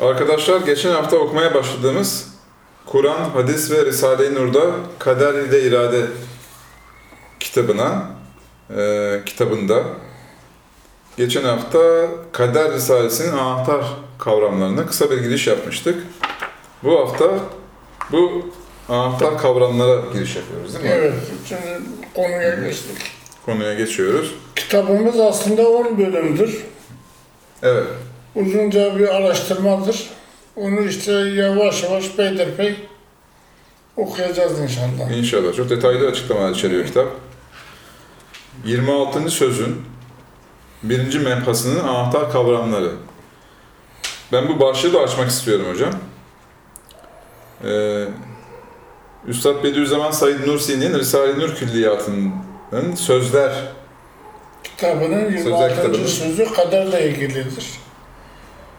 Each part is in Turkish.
Arkadaşlar geçen hafta okumaya başladığımız Kur'an, Hadis ve Risale-i Nur'da Kader ile İrade kitabına, e, kitabında geçen hafta Kader Risalesi'nin anahtar kavramlarına kısa bir giriş yapmıştık. Bu hafta bu anahtar kavramlara giriş yapıyoruz değil mi? Evet, şimdi konuya geçtik. Konuya geçiyoruz. Kitabımız aslında 10 bölümdür. Evet. Uzunca bir araştırmadır. Onu işte yavaş yavaş peyderpey okuyacağız inşallah. İnşallah. Çok detaylı açıklamalar içeriyor kitap. 26. sözün birinci mebhasının anahtar kavramları. Ben bu başlığı da açmak istiyorum hocam. Ee, Üstad Bediüzzaman Said Nursi'nin Risale-i Nur Külliyatı'nın sözler Kitabının Sözler 26. kitabının. sözü kaderle ilgilidir.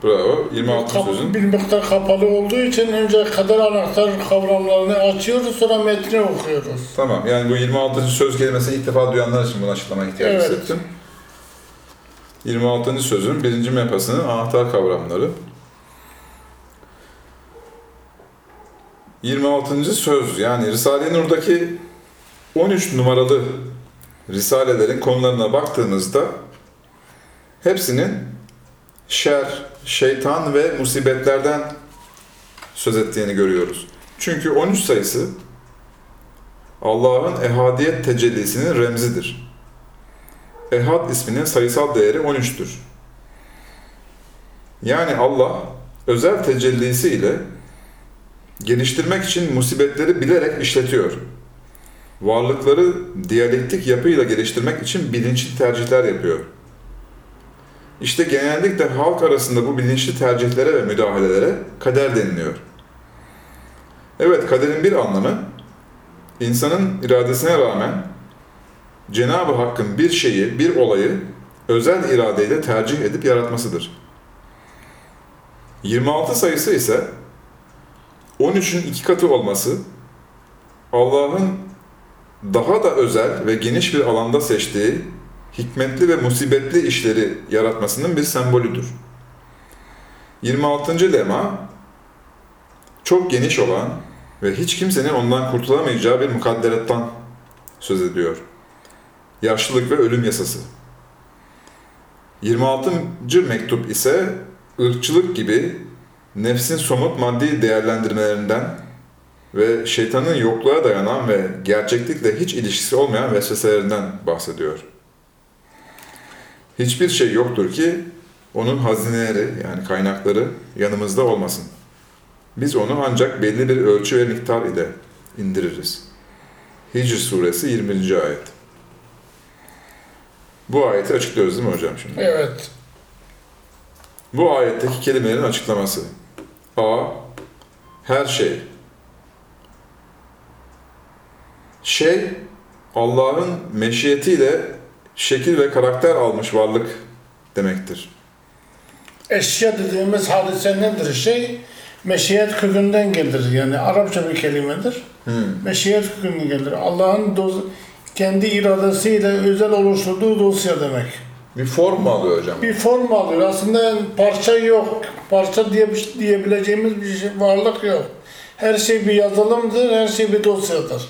Bravo. 26. Kap- sözün. Bir miktar kapalı olduğu için önce kader anahtar kavramlarını açıyoruz sonra metni okuyoruz. Tamam. Yani bu 26. söz kelimesini ilk defa duyanlar için bunu açıklama ihtiyacı Evet. hissettim. 26. sözün birinci mepasının anahtar kavramları. 26. söz yani Risale-i Nur'daki 13 numaralı risalelerin konularına baktığımızda hepsinin şer, şeytan ve musibetlerden söz ettiğini görüyoruz. Çünkü 13 sayısı Allah'ın ehadiyet tecellisinin remzidir. Ehad isminin sayısal değeri 13'tür. Yani Allah özel tecellisi ile geliştirmek için musibetleri bilerek işletiyor. Varlıkları diyalektik yapıyla geliştirmek için bilinçli tercihler yapıyor. İşte genellikle halk arasında bu bilinçli tercihlere ve müdahalelere kader deniliyor. Evet, kaderin bir anlamı, insanın iradesine rağmen Cenab-ı Hakk'ın bir şeyi, bir olayı özel iradeyle tercih edip yaratmasıdır. 26 sayısı ise 13'ün iki katı olması, Allah'ın daha da özel ve geniş bir alanda seçtiği hikmetli ve musibetli işleri yaratmasının bir sembolüdür. 26. lema çok geniş olan ve hiç kimsenin ondan kurtulamayacağı bir mukadderattan söz ediyor. Yaşlılık ve ölüm yasası. 26. mektup ise ırkçılık gibi nefsin somut maddi değerlendirmelerinden ve şeytanın yokluğa dayanan ve gerçeklikle hiç ilişkisi olmayan vesveselerinden bahsediyor. Hiçbir şey yoktur ki onun hazineleri yani kaynakları yanımızda olmasın. Biz onu ancak belli bir ölçü ve miktar ile indiririz. Hicr suresi 20. ayet. Bu ayeti açıklıyoruz değil mi hocam şimdi? Evet. Bu ayetteki kelimelerin açıklaması. A. Her şey. Şey, Allah'ın meşiyetiyle şekil ve karakter almış varlık demektir. Eşya dediğimiz hadise nedir? Şey, meşiyet kökünden gelir. Yani Arapça bir kelimedir. Hmm. Meşiyet kökünden gelir. Allah'ın doz- kendi iradesiyle özel oluşturduğu dosya demek. Bir form mu alıyor hocam? Bir form alıyor. Aslında yani parça yok. Parça diye diyebileceğimiz bir şey, varlık yok. Her şey bir yazılımdır, her şey bir dosyadır.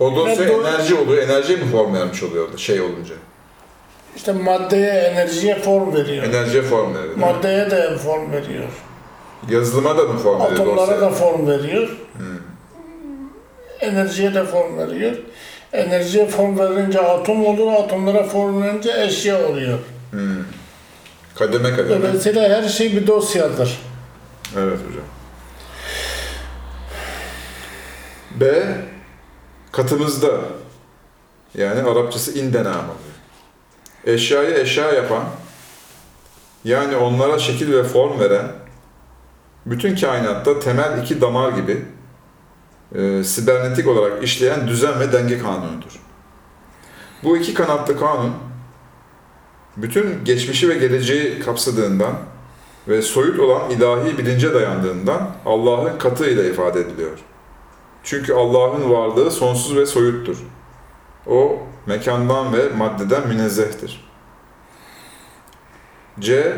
O dosya Ben doğru- enerji oluyor. Enerjiye mi form vermiş oluyor şey olunca? İşte maddeye, enerjiye form veriyor. Enerjiye form veriyor. Maddeye de form veriyor. Yazılıma da mı form veriyor Atomlara da form veriyor. Enerjiye de form veriyor. Enerjiye form verince atom olur, atomlara form verince eşya oluyor. Kademe kademe. Dolayısıyla her şey bir dosyadır. Evet hocam. B. Katımızda. Yani Arapçası indena oluyor. Eşyayı eşya yapan, yani onlara şekil ve form veren, bütün kainatta temel iki damar gibi e, sibernetik olarak işleyen düzen ve denge kanunudur. Bu iki kanatlı kanun, bütün geçmişi ve geleceği kapsadığından ve soyut olan ilahi bilince dayandığından Allah'ın katıyla ifade ediliyor. Çünkü Allah'ın varlığı sonsuz ve soyuttur. O mekandan ve maddeden münezzehtir. C.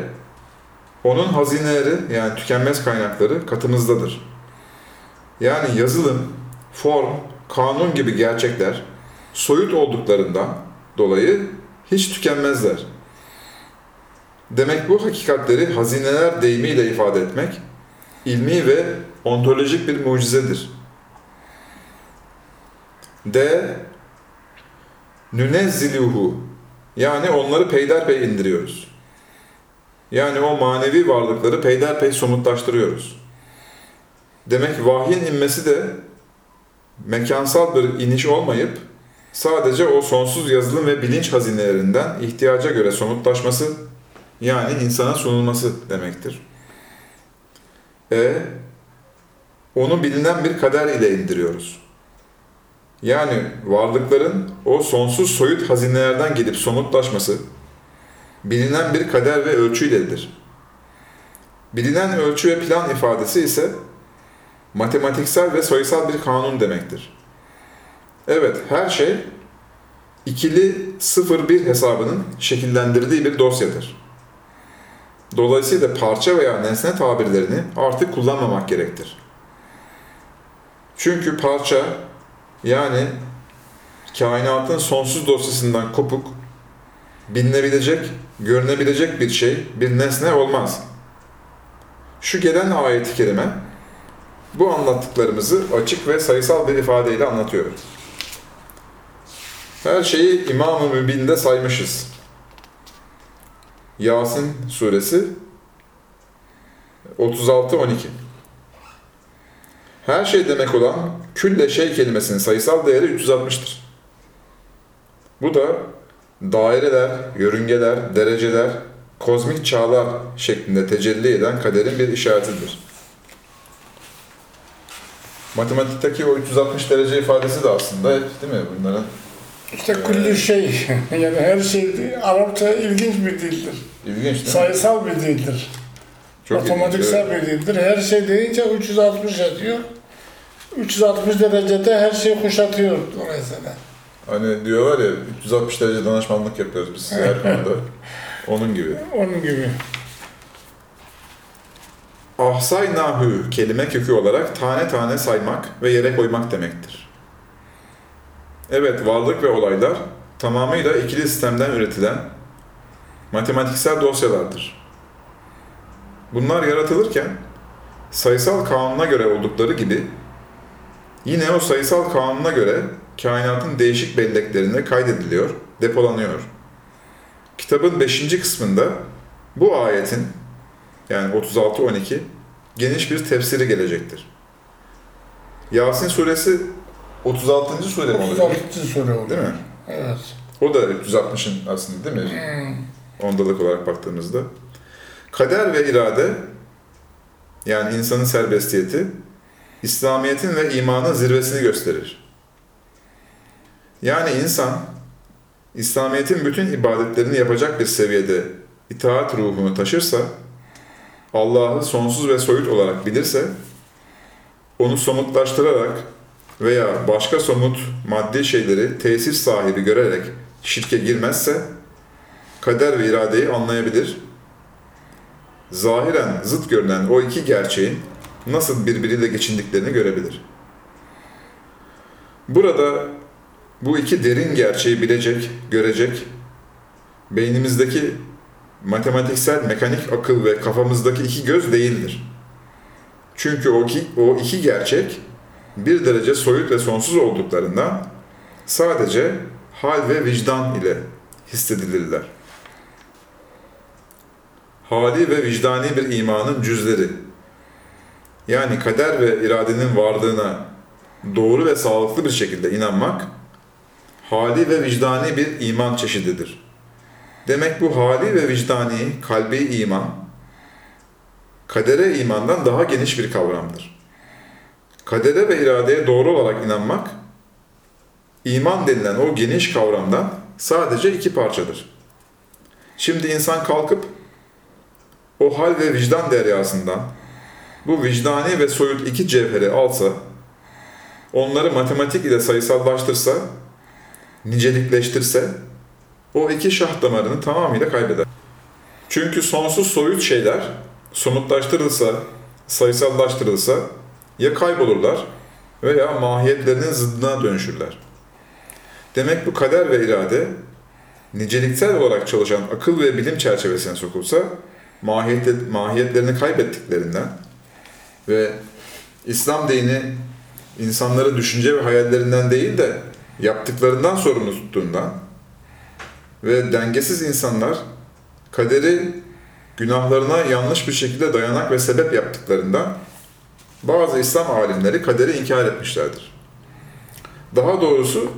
Onun hazineleri yani tükenmez kaynakları katımızdadır. Yani yazılım, form, kanun gibi gerçekler soyut olduklarından dolayı hiç tükenmezler. Demek bu hakikatleri hazineler deyimiyle ifade etmek ilmi ve ontolojik bir mucizedir. D. Nünezziluhu yani onları peyderpey indiriyoruz. Yani o manevi varlıkları peyderpey somutlaştırıyoruz. Demek vahyin inmesi de mekansal bir iniş olmayıp sadece o sonsuz yazılım ve bilinç hazinelerinden ihtiyaca göre somutlaşması yani insana sunulması demektir. E onu bilinen bir kader ile indiriyoruz. Yani varlıkların o sonsuz soyut hazinelerden gelip somutlaşması bilinen bir kader ve ölçüyledir. Bilinen ölçü ve plan ifadesi ise matematiksel ve sayısal bir kanun demektir. Evet, her şey ikili 0-1 hesabının şekillendirdiği bir dosyadır. Dolayısıyla parça veya nesne tabirlerini artık kullanmamak gerektir. Çünkü parça yani kainatın sonsuz dosyasından kopuk, bilinebilecek, görünebilecek bir şey, bir nesne olmaz. Şu gelen ayet-i kerime bu anlattıklarımızı açık ve sayısal bir ifadeyle anlatıyor. Her şeyi İmam-ı Mübin'de saymışız. Yasin suresi 36-12 Her şey demek olan külle şey kelimesinin sayısal değeri 360'tır. Bu da daireler, yörüngeler, dereceler, kozmik çağlar şeklinde tecelli eden kaderin bir işaretidir. Matematikteki o 360 derece ifadesi de aslında değil mi bunların? İşte kulli şey, yani her şey Arapça ilginç bir dildir. İlginç değil mi? Sayısal bir dildir. Çok Matematiksel ilginç, bir dildir. Her şey deyince 360 ediyor. 360 derecede her şeyi kuşatıyor dolayısıyla. Hani diyorlar ya 360 derece danışmanlık yapıyoruz biz her konuda. Onun gibi. Onun gibi. Ahsay nahü kelime kökü olarak tane tane saymak ve yere koymak demektir. Evet, varlık ve olaylar tamamıyla ikili sistemden üretilen matematiksel dosyalardır. Bunlar yaratılırken sayısal kanuna göre oldukları gibi yine o sayısal kanuna göre kainatın değişik belleklerine kaydediliyor, depolanıyor. Kitabın 5. kısmında bu ayetin yani 36-12 geniş bir tefsiri gelecektir. Yasin suresi 36. sure mi oluyor? 36. soru oluyor. Değil mi? Evet. O da 360'ın aslında değil mi? Hmm. Ondalık olarak baktığımızda. Kader ve irade yani insanın serbestiyeti İslamiyet'in ve imanın zirvesini gösterir. Yani insan İslamiyet'in bütün ibadetlerini yapacak bir seviyede itaat ruhunu taşırsa, Allah'ı sonsuz ve soyut olarak bilirse, onu somutlaştırarak veya başka somut maddi şeyleri tesir sahibi görerek şirke girmezse, kader ve iradeyi anlayabilir. Zahiren zıt görünen o iki gerçeğin nasıl birbiriyle geçindiklerini görebilir. Burada bu iki derin gerçeği bilecek, görecek, beynimizdeki matematiksel mekanik akıl ve kafamızdaki iki göz değildir. Çünkü o iki, o iki gerçek bir derece soyut ve sonsuz olduklarından sadece hal ve vicdan ile hissedilirler. Hali ve vicdani bir imanın cüzleri, yani kader ve iradenin varlığına doğru ve sağlıklı bir şekilde inanmak, hali ve vicdani bir iman çeşididir. Demek bu hali ve vicdani, kalbi iman, kadere imandan daha geniş bir kavramdır. Kadere ve iradeye doğru olarak inanmak, iman denilen o geniş kavramdan sadece iki parçadır. Şimdi insan kalkıp o hal ve vicdan deryasından bu vicdani ve soyut iki cevheri alsa, onları matematik ile sayısallaştırsa, nicelikleştirse, o iki şah damarını tamamıyla kaybeder. Çünkü sonsuz soyut şeyler somutlaştırılsa, sayısallaştırılsa ya kaybolurlar veya mahiyetlerinin zıddına dönüşürler. Demek bu kader ve irade niceliksel olarak çalışan akıl ve bilim çerçevesine sokulsa mahiyet, mahiyetlerini kaybettiklerinden ve İslam dini insanları düşünce ve hayallerinden değil de yaptıklarından sorumlu tuttuğundan ve dengesiz insanlar kaderi günahlarına yanlış bir şekilde dayanak ve sebep yaptıklarından bazı İslam alimleri kaderi inkar etmişlerdir. Daha doğrusu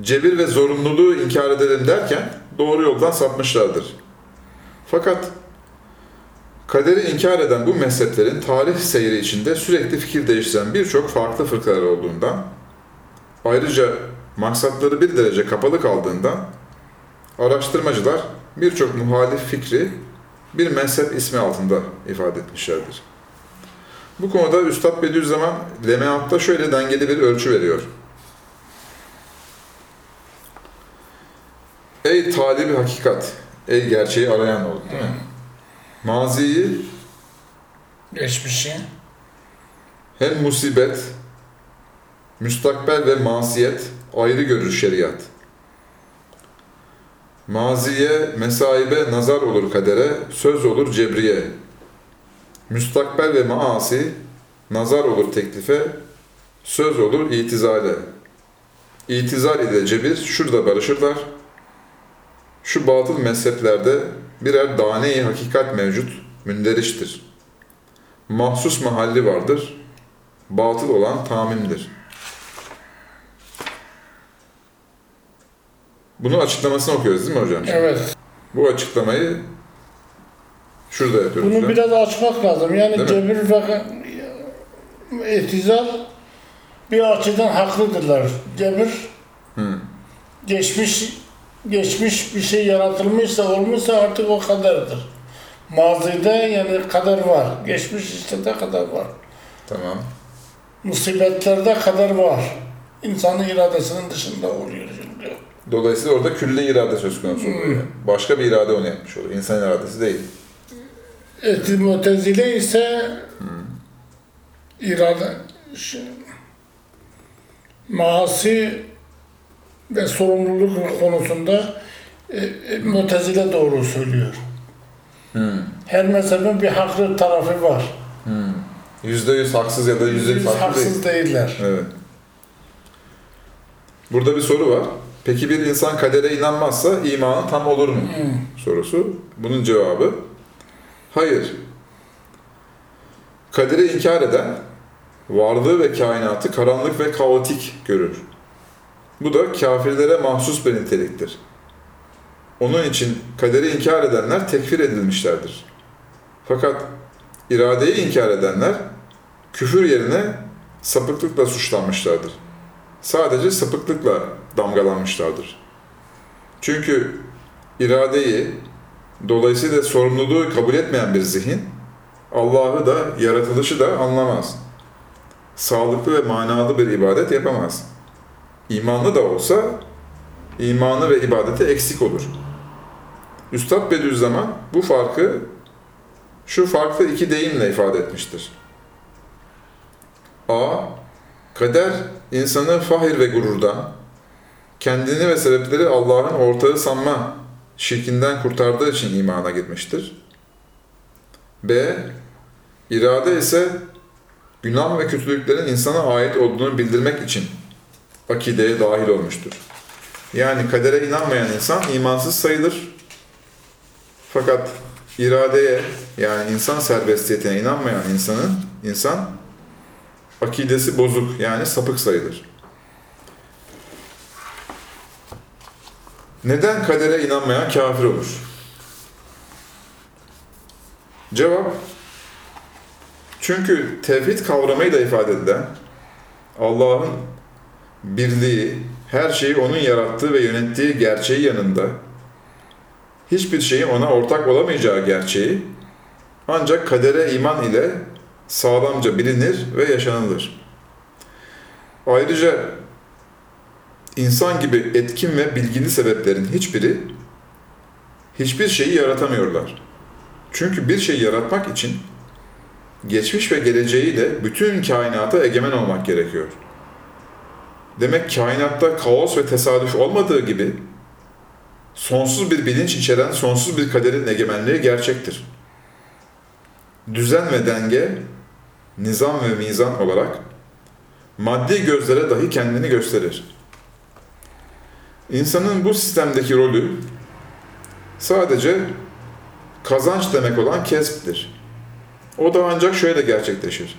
cebir ve zorunluluğu inkar edelim derken doğru yoldan sapmışlardır. Fakat kaderi inkar eden bu mezheplerin tarih seyri içinde sürekli fikir değiştiren birçok farklı fırkalar olduğundan, ayrıca maksatları bir derece kapalı kaldığından, araştırmacılar birçok muhalif fikri bir mezhep ismi altında ifade etmişlerdir. Bu konuda Üstad Bediüzzaman Lemeat'ta şöyle dengeli bir ölçü veriyor. Ey talibi hakikat, ey gerçeği arayan ol, değil mi? Maziyi Geçmişi. hem musibet, müstakbel ve masiyet ayrı görür şeriat. Maziye, mesaibe nazar olur kadere, söz olur cebriye. Müstakbel ve maasi, nazar olur teklife, söz olur itizale. İtizal ile cebir şurada barışırlar. Şu batıl mezheplerde birer dane-i hakikat mevcut, münderiştir. Mahsus mahalli vardır, batıl olan tamimdir. Bunu açıklamasını okuyoruz değil mi hocam? Evet. Bu açıklamayı şurada yapıyoruz. Bunu biraz açmak lazım. Yani Değil cebir ve etizal bir açıdan haklıdırlar. Cebir Hı. geçmiş geçmiş bir şey yaratılmışsa olmuşsa artık o kaderdir. Mazide yani kader var. Geçmiş işte de kader var. Tamam. Musibetlerde kader var. İnsanın iradesinin dışında oluyor şimdi. Dolayısıyla orada külli irade söz konusu oluyor. Yani. Başka bir irade onu yapmış oluyor. İnsan iradesi değil. Eti mutezile ise irade şey, maasi ve sorumluluk konusunda e, e, mutezile doğru söylüyor. Hı. Her mezhebin bir haklı tarafı var. Hı. Yüzde yüz haksız ya da yüzde yüz haklı değil. haksız değiller. Evet. Burada bir soru var. Peki bir insan kadere inanmazsa imanı tam olur mu? Hı. Sorusu. Bunun cevabı hayır. Kaderi inkar eden varlığı ve kainatı karanlık ve kaotik görür. Bu da kafirlere mahsus bir niteliktir. Onun için kaderi inkar edenler tekfir edilmişlerdir. Fakat iradeyi inkar edenler küfür yerine sapıklıkla suçlanmışlardır. Sadece sapıklıkla damgalanmışlardır. Çünkü iradeyi, dolayısıyla sorumluluğu kabul etmeyen bir zihin, Allah'ı da, yaratılışı da anlamaz. Sağlıklı ve manalı bir ibadet yapamaz. İmanlı da olsa, imanı ve ibadeti eksik olur. Üstad Bediüzzaman bu farkı şu farklı iki deyimle ifade etmiştir. A. Kader insanı fahir ve gururdan, kendini ve sebepleri Allah'ın ortağı sanma şirkinden kurtardığı için imana girmiştir. B. İrade ise günah ve kötülüklerin insana ait olduğunu bildirmek için akideye dahil olmuştur. Yani kadere inanmayan insan imansız sayılır. Fakat iradeye yani insan serbestiyetine inanmayan insanın insan akidesi bozuk yani sapık sayılır. Neden kadere inanmayan kafir olur? Cevap çünkü tevhid kavramıyla ifade edilen Allah'ın birliği, her şeyi O'nun yarattığı ve yönettiği gerçeği yanında hiçbir şeyin ona ortak olamayacağı gerçeği ancak kadere iman ile sağlamca bilinir ve yaşanılır. Ayrıca insan gibi etkin ve bilgili sebeplerin hiçbiri hiçbir şeyi yaratamıyorlar. Çünkü bir şey yaratmak için geçmiş ve geleceğiyle bütün kainata egemen olmak gerekiyor. Demek kainatta kaos ve tesadüf olmadığı gibi sonsuz bir bilinç içeren sonsuz bir kaderin egemenliği gerçektir. Düzen ve denge, nizam ve mizan olarak maddi gözlere dahi kendini gösterir. İnsanın bu sistemdeki rolü sadece kazanç demek olan kesbdir. O da ancak şöyle gerçekleşir.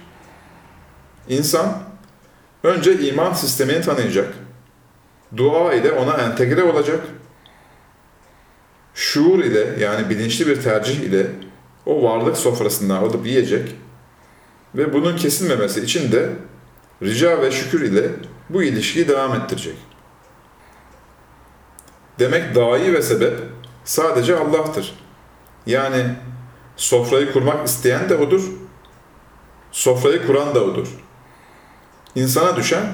İnsan önce iman sistemini tanıyacak, dua ile ona entegre olacak, şuur ile yani bilinçli bir tercih ile o varlık sofrasından alıp yiyecek ve bunun kesilmemesi için de rica ve şükür ile bu ilişkiyi devam ettirecek. Demek dahi ve sebep sadece Allah'tır. Yani sofrayı kurmak isteyen de O'dur, sofrayı kuran da O'dur. İnsana düşen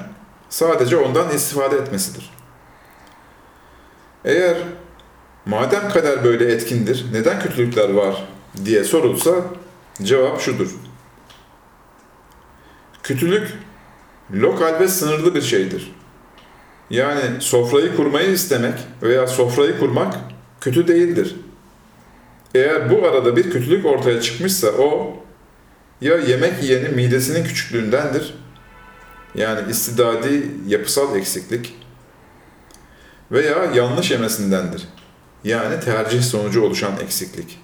sadece ondan istifade etmesidir. Eğer madem kader böyle etkindir, neden kötülükler var diye sorulsa cevap şudur. Kötülük lokal ve sınırlı bir şeydir. Yani sofrayı kurmayı istemek veya sofrayı kurmak kötü değildir. Eğer bu arada bir kötülük ortaya çıkmışsa o ya yemek yiyenin midesinin küçüklüğündendir, yani istidadi yapısal eksiklik veya yanlış yemesindendir, yani tercih sonucu oluşan eksiklik.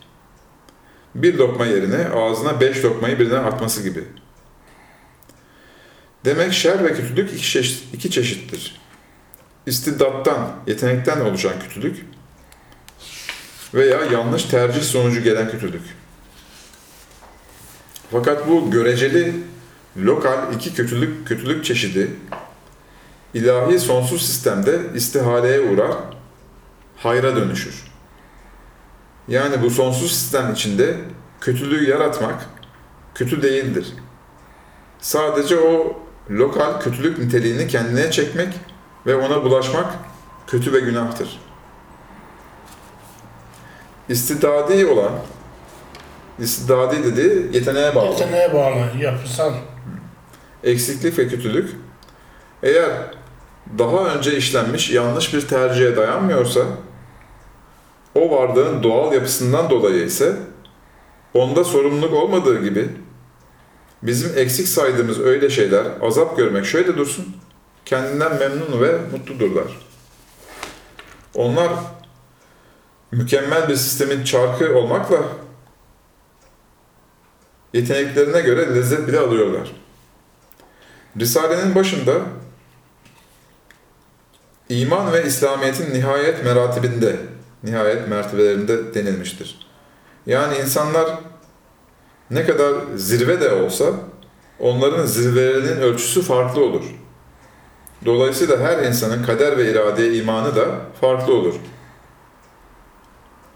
Bir lokma yerine ağzına beş lokmayı birden atması gibi. Demek şer ve kötülük iki, çeşit, iki çeşittir. İstidattan, yetenekten oluşan kötülük veya yanlış tercih sonucu gelen kötülük. Fakat bu göreceli, lokal iki kötülük kötülük çeşidi ilahi sonsuz sistemde istihaleye uğrar, hayra dönüşür. Yani bu sonsuz sistem içinde kötülüğü yaratmak kötü değildir. Sadece o lokal kötülük niteliğini kendine çekmek ve ona bulaşmak kötü ve günahtır. İstidadi olan, istidadi dedi yeteneğe bağlı. Yeteneğe bağlı, yapısal. Eksiklik ve kötülük eğer daha önce işlenmiş yanlış bir tercihe dayanmıyorsa o varlığın doğal yapısından dolayı ise onda sorumluluk olmadığı gibi bizim eksik saydığımız öyle şeyler azap görmek şöyle dursun kendinden memnun ve mutludurlar. Onlar mükemmel bir sistemin çarkı olmakla yeteneklerine göre lezzet bile alıyorlar. Risalenin başında iman ve İslamiyet'in nihayet meratibinde, nihayet mertebelerinde denilmiştir. Yani insanlar ne kadar zirve de olsa onların zirvelerinin ölçüsü farklı olur. Dolayısıyla her insanın kader ve iradeye imanı da farklı olur.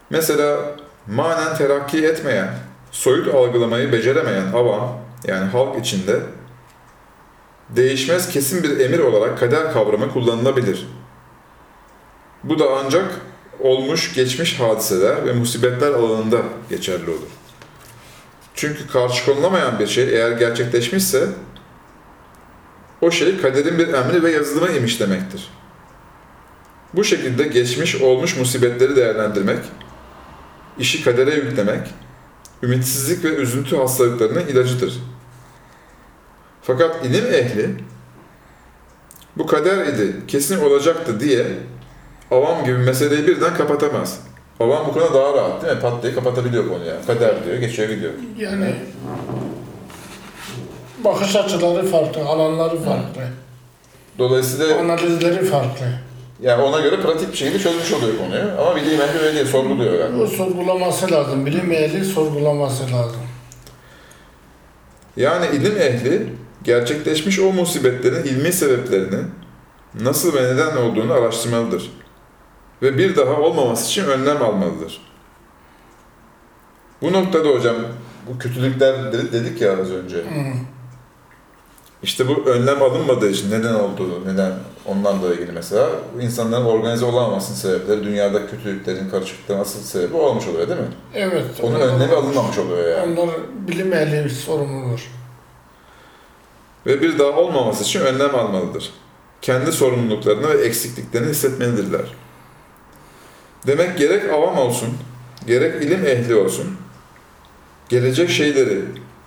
Mesela manen terakki etmeyen, soyut algılamayı beceremeyen avam, yani halk içinde değişmez kesin bir emir olarak kader kavramı kullanılabilir. Bu da ancak olmuş geçmiş hadiseler ve musibetler alanında geçerli olur. Çünkü karşı konulamayan bir şey eğer gerçekleşmişse o şey kaderin bir emri ve yazılımı imiş demektir. Bu şekilde geçmiş olmuş musibetleri değerlendirmek, işi kadere yüklemek, ümitsizlik ve üzüntü hastalıklarının ilacıdır. Fakat ilim ehli bu kader idi, kesin olacaktı diye avam gibi meseleyi birden kapatamaz. Avam bu konuda daha rahat değil mi? Pat diye kapatabiliyor konuyu yani. Kader diyor, geçiyor gidiyor. Yani bakış açıları farklı, alanları farklı, Dolayısıyla analizleri farklı. yani ona göre pratik bir şekilde çözmüş oluyor konuyu. Ama bilim ehli öyle değil, sorguluyor yani. Bu sorgulaması lazım, bilim ehli sorgulaması lazım. Yani ilim ehli gerçekleşmiş o musibetlerin ilmi sebeplerini nasıl ve neden olduğunu araştırmalıdır. Ve bir daha olmaması için önlem almalıdır. Bu noktada hocam bu kötülükler dedi- dedik ya az önce. İşte bu önlem alınmadığı için neden olduğu, neden Ondan da ilgili mesela insanların organize olamamasının sebepleri, dünyada kötülüklerin, karışıklıkların asıl sebebi olmuş oluyor değil mi? Evet. Onun önlemi alınmamış oluyor yani. Onlar bilim ehli sorumludur. Ve bir daha olmaması için önlem almalıdır. Kendi sorumluluklarını ve eksikliklerini hissetmelidirler. Demek gerek avam olsun, gerek ilim ehli olsun, gelecek şeyleri,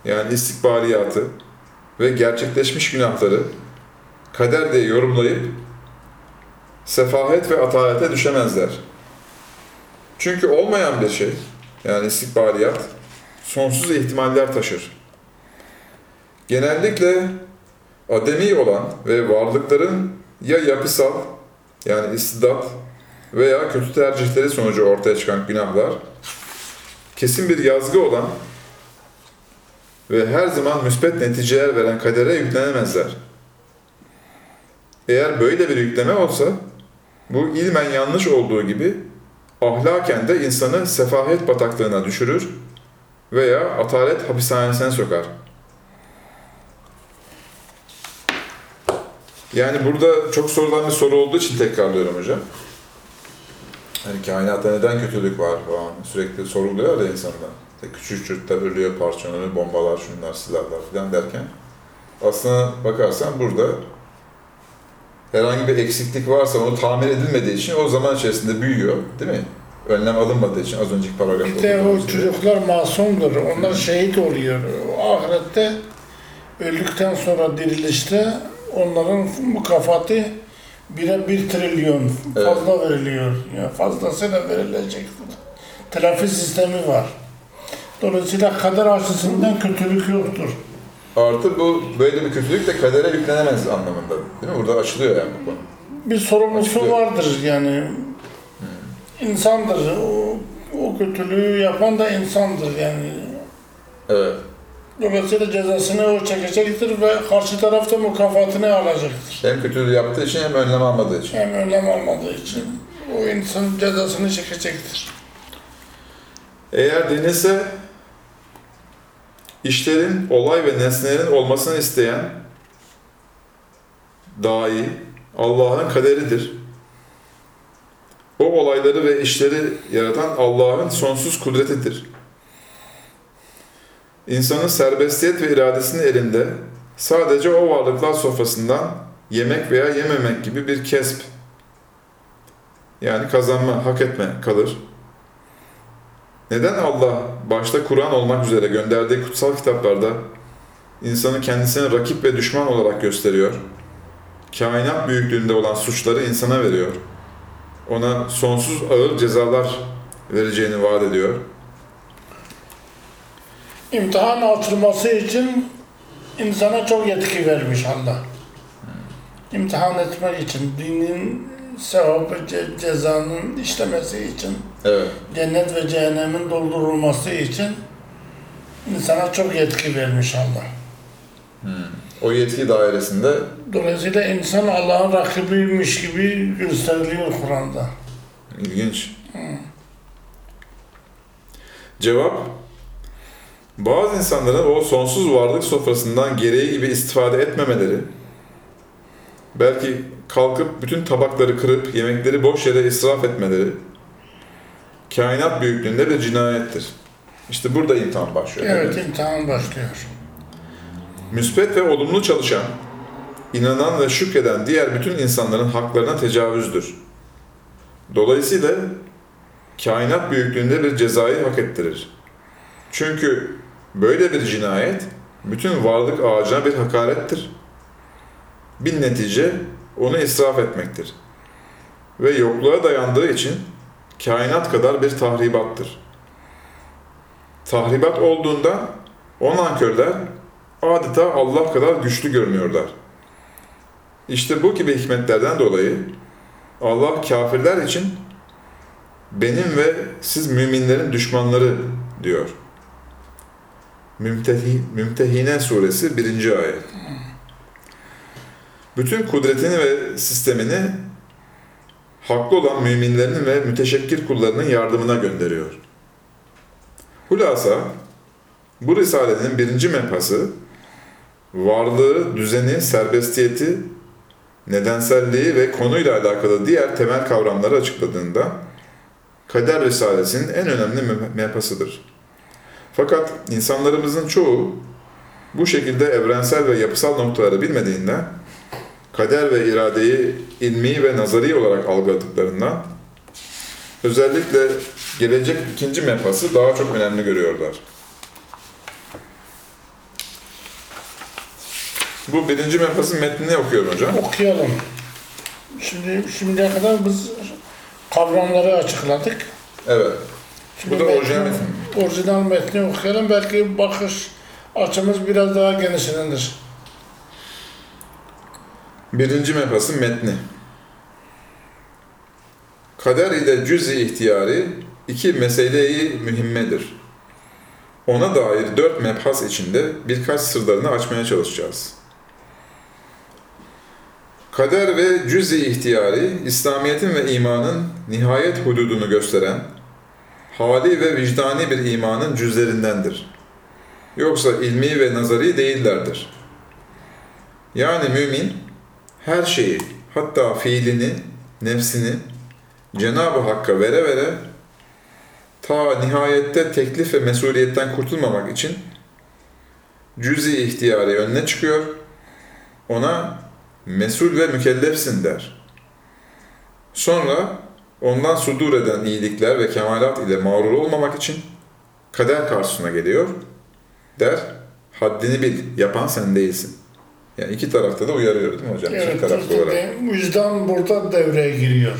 yani istikbaliyatı ve gerçekleşmiş günahları kader diye yorumlayıp sefahet ve atalete düşemezler. Çünkü olmayan bir şey, yani istikbaliyat, sonsuz ihtimaller taşır. Genellikle ademi olan ve varlıkların ya yapısal yani istidat veya kötü tercihleri sonucu ortaya çıkan günahlar kesin bir yazgı olan ve her zaman müspet neticeler veren kadere yüklenemezler. Eğer böyle bir yükleme olsa bu ilmen yanlış olduğu gibi ahlaken de insanı sefahet bataklığına düşürür veya atalet hapishanesine sokar. Yani burada çok sorulan bir soru olduğu için tekrarlıyorum hocam. Hani kainatta neden kötülük var falan sürekli soruluyor da insanlar. İşte küçük çocuklar ölüyor, parçalanıyor, bombalar, şunlar, silahlar falan derken. Aslına bakarsan burada herhangi bir eksiklik varsa onu tamir edilmediği için o zaman içerisinde büyüyor değil mi? Önlem alınmadığı için az önceki paragrafta Bir de o gibi. çocuklar masumdur. Onlar şehit oluyor. O ahirette öldükten sonra dirilişte onların mükafatı bire bir trilyon fazla veriliyor. Yani fazlası da verilecek. Telafi sistemi var. Dolayısıyla kader açısından kötülük yoktur. Artı bu böyle bir kötülük de kadere yüklenemez anlamında. Değil mi? Burada açılıyor yani bu konu. Bir sorumlusu Açıklıyor. vardır yani. İnsandır. O, o kötülüğü yapan da insandır yani. Evet. Dolayısıyla cezasını o çekecektir ve karşı tarafta mükafatını alacaktır. Hem kötülüğü yaptığı için hem önlem almadığı için. Hem önlem almadığı için o insan cezasını çekecektir. Eğer denilse işlerin, olay ve nesnelerin olmasını isteyen dahi Allah'ın kaderidir. O olayları ve işleri yaratan Allah'ın sonsuz kudretidir. İnsanın serbestiyet ve iradesinin elinde sadece o varlıklar sofrasından yemek veya yememek gibi bir kesp yani kazanma, hak etme kalır. Neden Allah başta Kur'an olmak üzere gönderdiği kutsal kitaplarda insanı kendisine rakip ve düşman olarak gösteriyor? Kainat büyüklüğünde olan suçları insana veriyor. Ona sonsuz ağır cezalar vereceğini vaat ediyor. İmtihan açılması için insana çok yetki vermiş Allah. İmtihan etmek için, dinin sevabı, ce- cezanın işlemesi için, Evet. cennet ve cehennemin doldurulması için insana çok yetki vermiş Allah. O yetki dairesinde Dolayısıyla insan Allah'ın rakibiymiş gibi gösteriliyor Kur'an'da. ilginç. Cevap bazı insanların o sonsuz varlık sofrasından gereği gibi istifade etmemeleri, belki kalkıp bütün tabakları kırıp yemekleri boş yere israf etmeleri, kainat büyüklüğünde bir cinayettir. İşte burada imtihan başlıyor. Evet, mi? imtihan başlıyor. Müspet ve olumlu çalışan, inanan ve şükreden diğer bütün insanların haklarına tecavüzdür. Dolayısıyla kainat büyüklüğünde bir cezayı hak ettirir. Çünkü böyle bir cinayet bütün varlık ağacına bir hakarettir. Bir netice onu israf etmektir. Ve yokluğa dayandığı için kainat kadar bir tahribattır. Tahribat olduğunda o nankörler adeta Allah kadar güçlü görünüyorlar. İşte bu gibi hikmetlerden dolayı Allah kafirler için benim ve siz müminlerin düşmanları diyor. Mümtehi, Mümtehine suresi 1. ayet. Bütün kudretini ve sistemini haklı olan müminlerin ve müteşekkir kullarının yardımına gönderiyor. Hulasa bu risalenin birinci mebhası varlığı, düzeni, serbestiyeti, nedenselliği ve konuyla alakalı diğer temel kavramları açıkladığında kader risalesinin en önemli me- mehpasıdır. Fakat insanlarımızın çoğu bu şekilde evrensel ve yapısal noktaları bilmediğinden kader ve iradeyi ilmi ve nazari olarak algıladıklarından özellikle gelecek ikinci mefası daha çok önemli görüyorlar. Bu birinci mefasın metnini okuyorum hocam. Okuyalım. Şimdi şimdiye kadar biz kavramları açıkladık. Evet. Şimdi Bu da orijinal metin. Orijinal metni okuyalım. Belki bakış açımız biraz daha genişlenir. Birinci mefasın metni. Kader ile cüz-i ihtiyari iki meseleyi mühimmedir. Ona dair dört mebhas içinde birkaç sırlarını açmaya çalışacağız. Kader ve cüz-i ihtiyari, İslamiyet'in ve imanın nihayet hududunu gösteren, hali ve vicdani bir imanın cüzlerindendir. Yoksa ilmi ve nazari değillerdir. Yani mümin, her şeyi, hatta fiilini, nefsini Cenab-ı Hakk'a vere vere ta nihayette teklif ve mesuliyetten kurtulmamak için cüz-i ihtiyari önüne çıkıyor. Ona mesul ve mükellefsin der. Sonra ondan sudur eden iyilikler ve kemalat ile mağrur olmamak için kader karşısına geliyor. Der, haddini bil, yapan sen değilsin. Yani iki tarafta da uyarıyor değil mi hocam? İki Evet, taraflı olarak. şimdi vicdan burada devreye giriyor.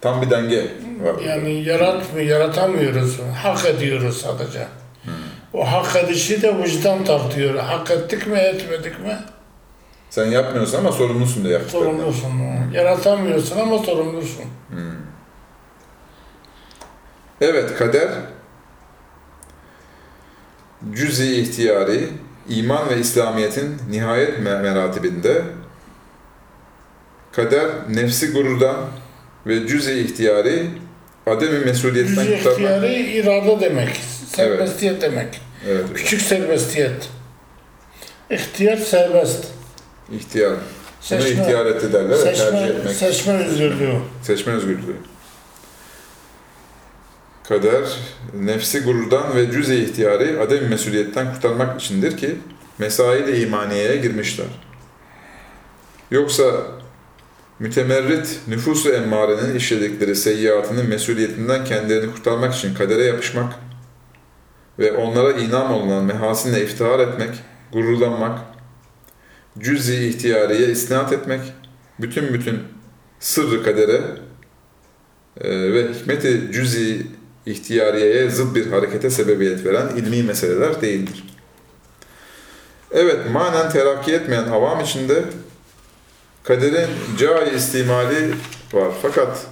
Tam bir denge var. Yani yaratmıyor, yaratamıyoruz. Hak ediyoruz sadece. O hak edişi de vicdan tartıyor. Hak ettik mi, etmedik mi? Sen yapmıyorsun ama sorumlusun da yaptıklarından. Sorumlusun. Yaratamıyorsun ama sorumlusun. Evet, kader cüz-i ihtiyari, iman ve İslamiyet'in nihayet me- meratibinde kader nefsi gururdan ve cüz-i ihtiyari ademi mesuliyetten kurtarmak. ihtiyarı irade demek. Serbestiyet demek. Evet, Küçük serbestiyet. İhtiyar serbest. İhtiyar. Seçme, ihtiyar etti derler, ya, tercih seçme, etmek. seçme özgürlüğü. Seçme özgürlüğü. Kader, nefsi gururdan ve cüz-i ihtiyari adem mesuliyetten kurtarmak içindir ki mesail-i imaniyeye girmişler. Yoksa mütemerrit nüfusu emmarenin işledikleri seyyiatının mesuliyetinden kendilerini kurtarmak için kadere yapışmak ve onlara inam olunan mehasinle iftihar etmek, gururlanmak, cüz-i ihtiyariye isnat etmek, bütün bütün sırrı kadere e, ve hikmeti cüz-i ihtiyariyeye zıt bir harekete sebebiyet veren ilmi meseleler değildir. Evet, manen terakki etmeyen avam içinde kaderin cai istimali var. Fakat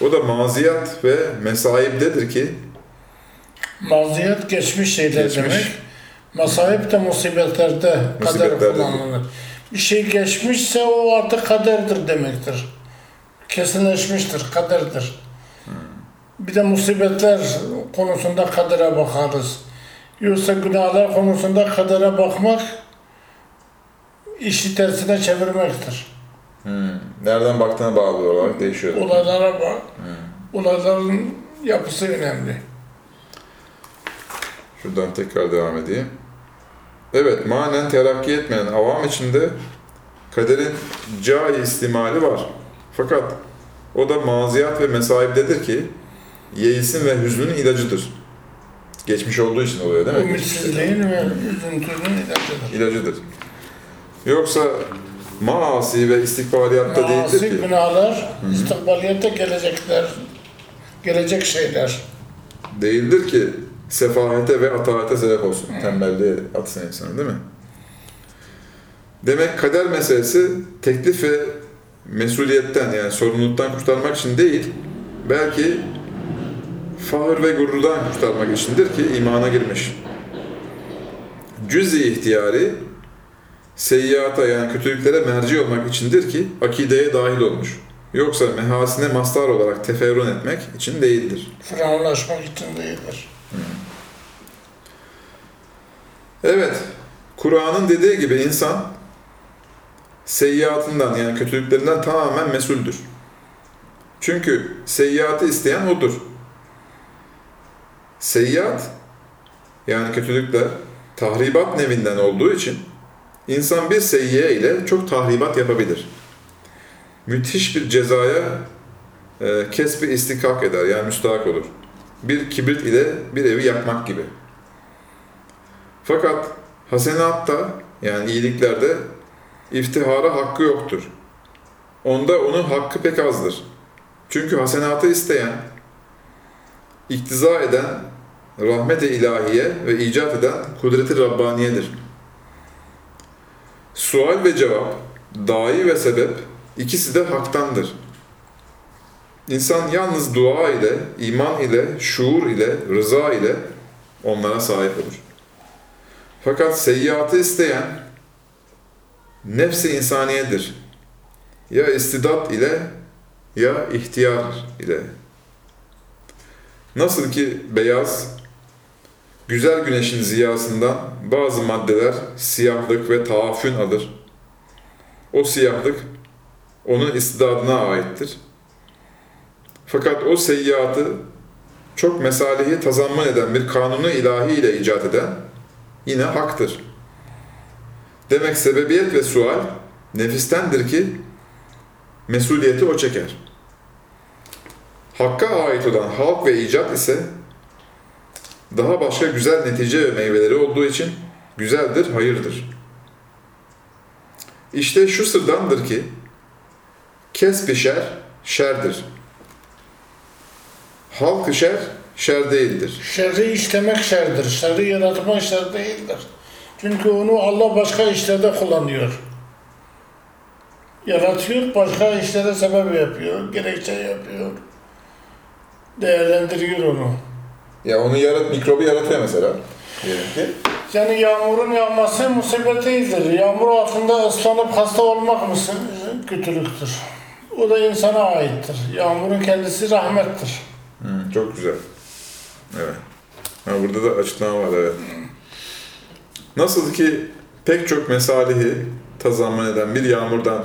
o da maziyat ve mesaibdedir ki Maziyet geçmiş şeyler Geçmiş. demek. Masayip de musibetlerde kader Musibetlerde. kullanılır. Bir şey geçmişse o artık kaderdir demektir. Kesinleşmiştir, kaderdir. Bir de musibetler konusunda kadere bakarız. Yoksa günahlar konusunda kadere bakmak işi tersine çevirmektir. hmm, nereden baktığına bağlı olarak değişiyor. Olaylara bak. Olayların yapısı önemli. Şuradan tekrar devam edeyim. Evet, manen terakki etmeyen avam içinde kaderin cai istimali var. Fakat o da maziyat ve mesaibdedir ki yeisin ve hüznün ilacıdır. Geçmiş olduğu için oluyor değil mi? Ümitsizliğin ve üzüntünün ilacıdır. İlacıdır. Yoksa maasi ve istikbaliyatta değildir Maasi ki. günahlar, istikbaliyette gelecekler, gelecek şeyler. Değildir ki sefahete ve ataate sebep olsun. Tembelliğe atsın insanı değil mi? Demek kader meselesi teklif ve mesuliyetten yani sorumluluktan kurtarmak için değil, belki fahır ve gururdan kurtarmak içindir ki imana girmiş. Cüz-i ihtiyari seyyata yani kötülüklere merci olmak içindir ki akideye dahil olmuş. Yoksa mehasine mastar olarak teferrün etmek için değildir. Firavunlaşmak için değildir. Evet, Kur'an'ın dediği gibi insan seyyiatından yani kötülüklerinden tamamen mesuldür. Çünkü seyyiatı isteyen odur. Seyyiat yani kötülükler tahribat nevinden olduğu için insan bir seyyiye ile çok tahribat yapabilir. Müthiş bir cezaya e, kesbi istikak eder yani müstahak olur. Bir kibrit ile bir evi yakmak gibi. Fakat hasenatta yani iyiliklerde iftihara hakkı yoktur. Onda onun hakkı pek azdır. Çünkü hasenatı isteyen, iktiza eden, rahmet-i ilahiye ve icat eden kudreti Rabbaniyedir. Sual ve cevap, dahi ve sebep ikisi de haktandır. İnsan yalnız dua ile, iman ile, şuur ile, rıza ile onlara sahip olur. Fakat seyyiatı isteyen nefsi insaniyedir. Ya istidat ile ya ihtiyar ile. Nasıl ki beyaz, güzel güneşin ziyasından bazı maddeler siyahlık ve taafün alır. O siyahlık onun istidadına aittir. Fakat o seyyiatı çok mesalehi tazammun eden bir kanunu ilahi ile icat eden yine haktır. Demek sebebiyet ve sual nefistendir ki mesuliyeti o çeker. Hakka ait olan halk ve icat ise daha başka güzel netice ve meyveleri olduğu için güzeldir, hayırdır. İşte şu sırdandır ki kesb-i şer, şerdir. Halk-ı şer, şer değildir. Şerri işlemek şerdir. Şerri yaratmak şer değildir. Çünkü onu Allah başka işlerde kullanıyor. Yaratıyor, başka işlere sebep yapıyor, gerekçe yapıyor. Değerlendiriyor onu. Ya onu yarat, mikrobu yaratıyor mesela. Diyelim ki. Yani yağmurun yağması musibet değildir. Yağmur altında ıslanıp hasta olmak mısın? Kötülüktür. O da insana aittir. Yağmurun kendisi rahmettir. Hı, çok güzel. Evet. Ha, burada da açıklama var evet. Nasıl ki pek çok mesalihi tazammun eden bir yağmurdan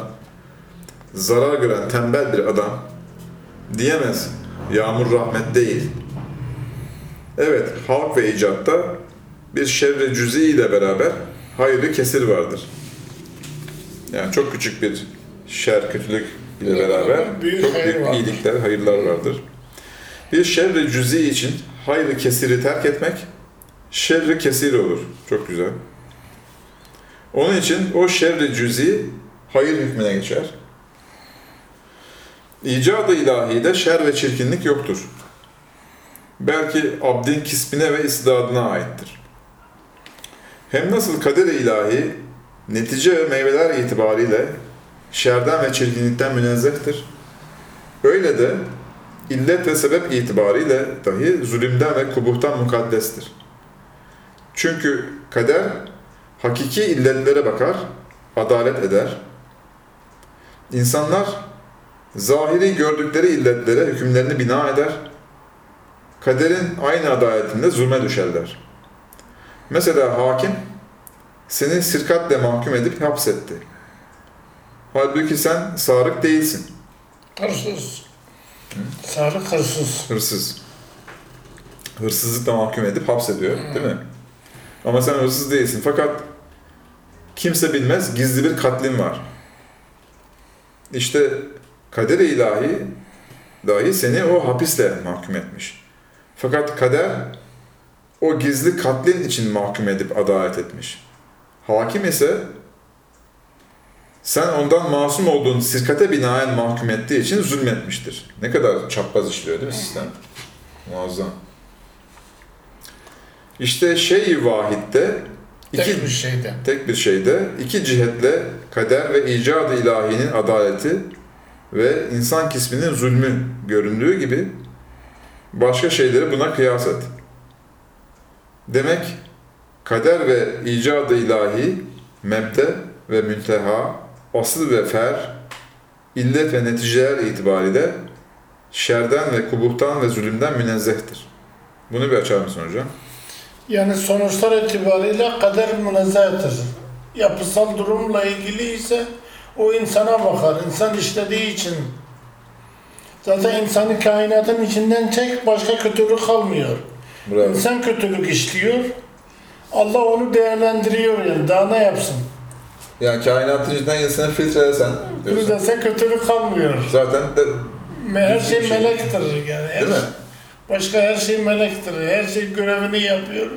zarar gören tembel bir adam diyemez yağmur rahmet değil. Evet, halk ve icatta bir şerre cüzi ile beraber hayrı kesir vardır. Yani çok küçük bir şer, kötülük ile beraber Büyük çok büyük iyilikler, hayırlar vardır. Bir şerri cüzi için hayrı kesiri terk etmek şerri kesir olur. Çok güzel. Onun için o şerri cüzi hayır hükmüne geçer. İcadı ilahide şer ve çirkinlik yoktur. Belki abdin kisbine ve istidadına aittir. Hem nasıl kader-i ilahi netice ve meyveler itibariyle şerden ve çirkinlikten münezzehtir. Öyle de illet ve sebep itibariyle dahi zulümden ve kubuhtan mukaddestir. Çünkü kader hakiki illetlere bakar, adalet eder. İnsanlar zahiri gördükleri illetlere hükümlerini bina eder. Kaderin aynı adaletinde zulme düşerler. Mesela hakim seni sirkatle mahkum edip hapsetti. Halbuki sen sarık değilsin, Hırsız. Sarık hırsız. hırsız. Hırsızlıkla mahkum edip hapsediyor, değil mi? Ama sen hırsız değilsin. Fakat kimse bilmez, gizli bir katlin var. İşte kader-i ilahi dahi seni o hapisle mahkum etmiş. Fakat kader o gizli katlin için mahkum edip adalet etmiş. Hakim ise sen ondan masum olduğun sirkate binaen mahkum ettiği için zulmetmiştir. Ne kadar çapraz işliyor değil mi sistem? Muazzam. İşte şey-i vahitte iki, Tek bir şeyde. tek bir şeyde iki cihetle kader ve icadı ilahinin adaleti ve insan kisminin zulmü göründüğü gibi başka şeyleri buna kıyas et. Demek kader ve icadı ilahi mebde ve münteha, asıl ve fer, illet ve neticeler itibariyle şerden ve kubuhtan ve zulümden münezzehtir. Bunu bir açar mısın hocam? Yani sonuçlar itibariyle kader münezzehtir. Yapısal durumla ilgili ise O insana bakar. İnsan işlediği için. Zaten insanı kainatın içinden çek başka kötülük kalmıyor. Bravo. İnsan kötülük işliyor. Allah onu değerlendiriyor yani. Daha ne yapsın? Yani kainatın içinden insanı filtrelesen diyorsun. dese kötülük kalmıyor. Zaten de, Her şey Bir şey. melektir yani. Her, değil mi? Başka her şey melektir. Her şey görevini yapıyor.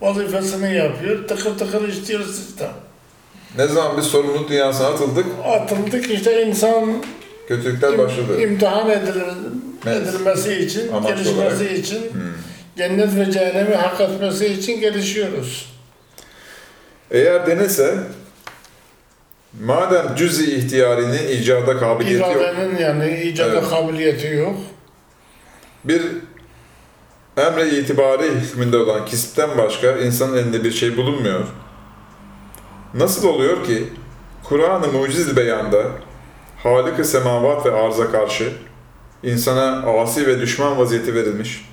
Vazifesini yapıyor. Tıkır tıkır işliyor sistem. Ne zaman biz sorumluluk dünyasına atıldık, Atıldık işte insan kötülükler başladı. imtihan edilir, Evet. edilmesi için, Amaç gelişmesi olarak. için, Hmm. cennet ve cehennemi hak etmesi için gelişiyoruz. Eğer denilse, madem cüz-i ihtiyarinin icada kabiliyeti yok, İradenin yani icada Evet. kabiliyeti yok. bir emre itibari hükmünde olan kisipten başka insanın elinde bir şey bulunmuyor. Nasıl oluyor ki Kur'an-ı Muciz beyanda Halik-i semavat ve arza karşı insana asi ve düşman vaziyeti verilmiş.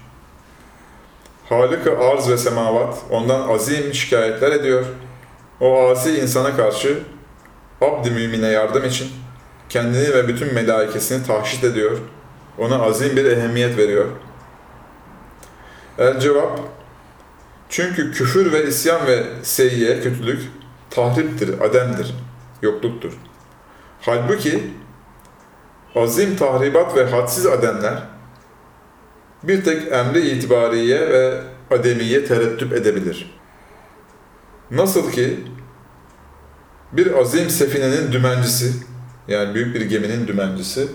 Halik-i arz ve semavat ondan azim şikayetler ediyor. O asi insana karşı abd-i mümine yardım için kendini ve bütün melaikesini tahşit ediyor. Ona azim bir ehemmiyet veriyor. El cevap çünkü küfür ve isyan ve seyyiye, kötülük tahriptir, ademdir, yokluktur. Halbuki azim tahribat ve hadsiz ademler bir tek emri itibariye ve ademiye tereddüt edebilir. Nasıl ki bir azim sefinenin dümencisi, yani büyük bir geminin dümencisi,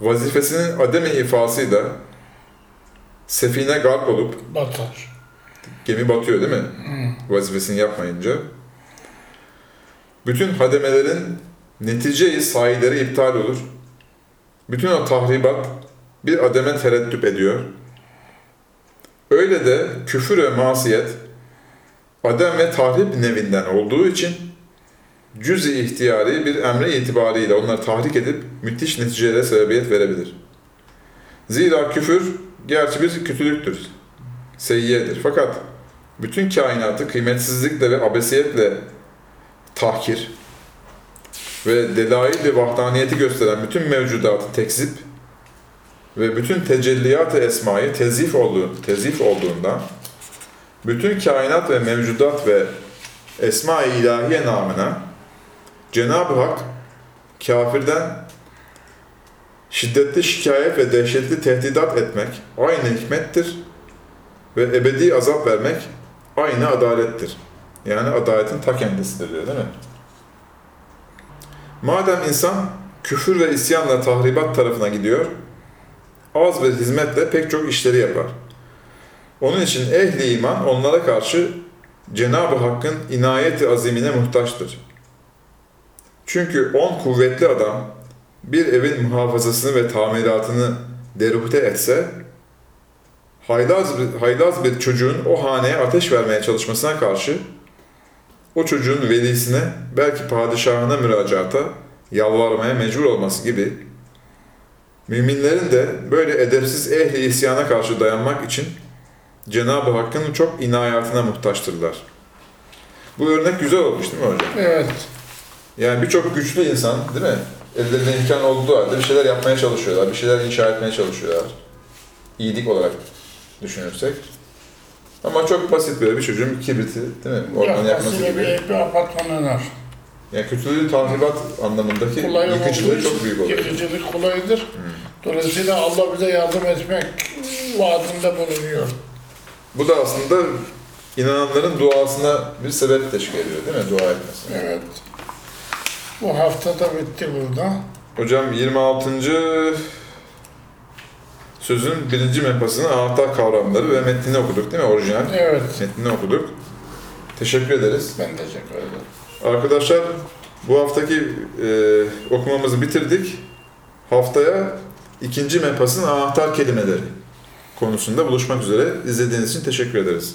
vazifesinin ademi ifasıyla sefine garp olup Batar. gemi batıyor değil mi? Hı. Vazifesini yapmayınca. Bütün hademelerin netice-i sahileri iptal olur. Bütün o tahribat bir ademe tereddüt ediyor. Öyle de küfür ve masiyet adem ve tahrip nevinden olduğu için cüz-i ihtiyari bir emre itibariyle onları tahrik edip müthiş neticelere sebebiyet verebilir. Zira küfür gerçi bir kötülüktür, seyyiyedir. Fakat bütün kainatı kıymetsizlikle ve abesiyetle tahkir ve delail-i vahdaniyeti gösteren bütün mevcudatı tekzip ve bütün tecelliyat-ı esmayı tezif, olduğu, tezif olduğundan bütün kainat ve mevcudat ve esma-i ilahiye namına Cenab-ı Hak kafirden şiddetli şikayet ve dehşetli tehdidat etmek aynı hikmettir ve ebedi azap vermek aynı adalettir. Yani adaletin ta kendisidir diyor değil mi? Madem insan küfür ve isyanla tahribat tarafına gidiyor, az bir hizmetle pek çok işleri yapar. Onun için ehli iman onlara karşı Cenab-ı Hakk'ın inayeti azimine muhtaçtır. Çünkü on kuvvetli adam bir evin muhafazasını ve tamiratını derupte etse, haylaz bir, haylaz bir çocuğun o haneye ateş vermeye çalışmasına karşı o çocuğun velisine belki padişahına müracaata yalvarmaya mecbur olması gibi müminlerin de böyle edepsiz ehli isyana karşı dayanmak için Cenab-ı Hakk'ın çok inayatına muhtaçtırlar. Bu örnek güzel olmuş değil mi hocam? Evet. Yani birçok güçlü insan değil mi? Ellerinde imkan olduğu halde bir şeyler yapmaya çalışıyorlar, bir şeyler inşa etmeye çalışıyorlar. İyilik olarak düşünürsek. Ama çok basit böyle bir çocuğun bir kibriti değil mi? Oradan yakması gibi. bir, bir apartman yanar. Yani kötülüğün tahribat anlamındaki Kolay yıkıcılığı çok büyük oluyor. Yıkıcılık kolaydır. Dolayısıyla Allah bize yardım etmek vaadinde bulunuyor. Bu da aslında inananların duasına bir sebep teşkil ediyor değil mi? Dua etmesi. Evet. Bu hafta da bitti burada. Hocam 26. sözün birinci mehpasının anahtar kavramları ve metnini okuduk değil mi? Orijinal Evet. metnini okuduk. Teşekkür ederiz. Ben teşekkür ederim. Arkadaşlar bu haftaki e, okumamızı bitirdik. Haftaya ikinci mehpasın anahtar kelimeleri konusunda buluşmak üzere. İzlediğiniz için teşekkür ederiz.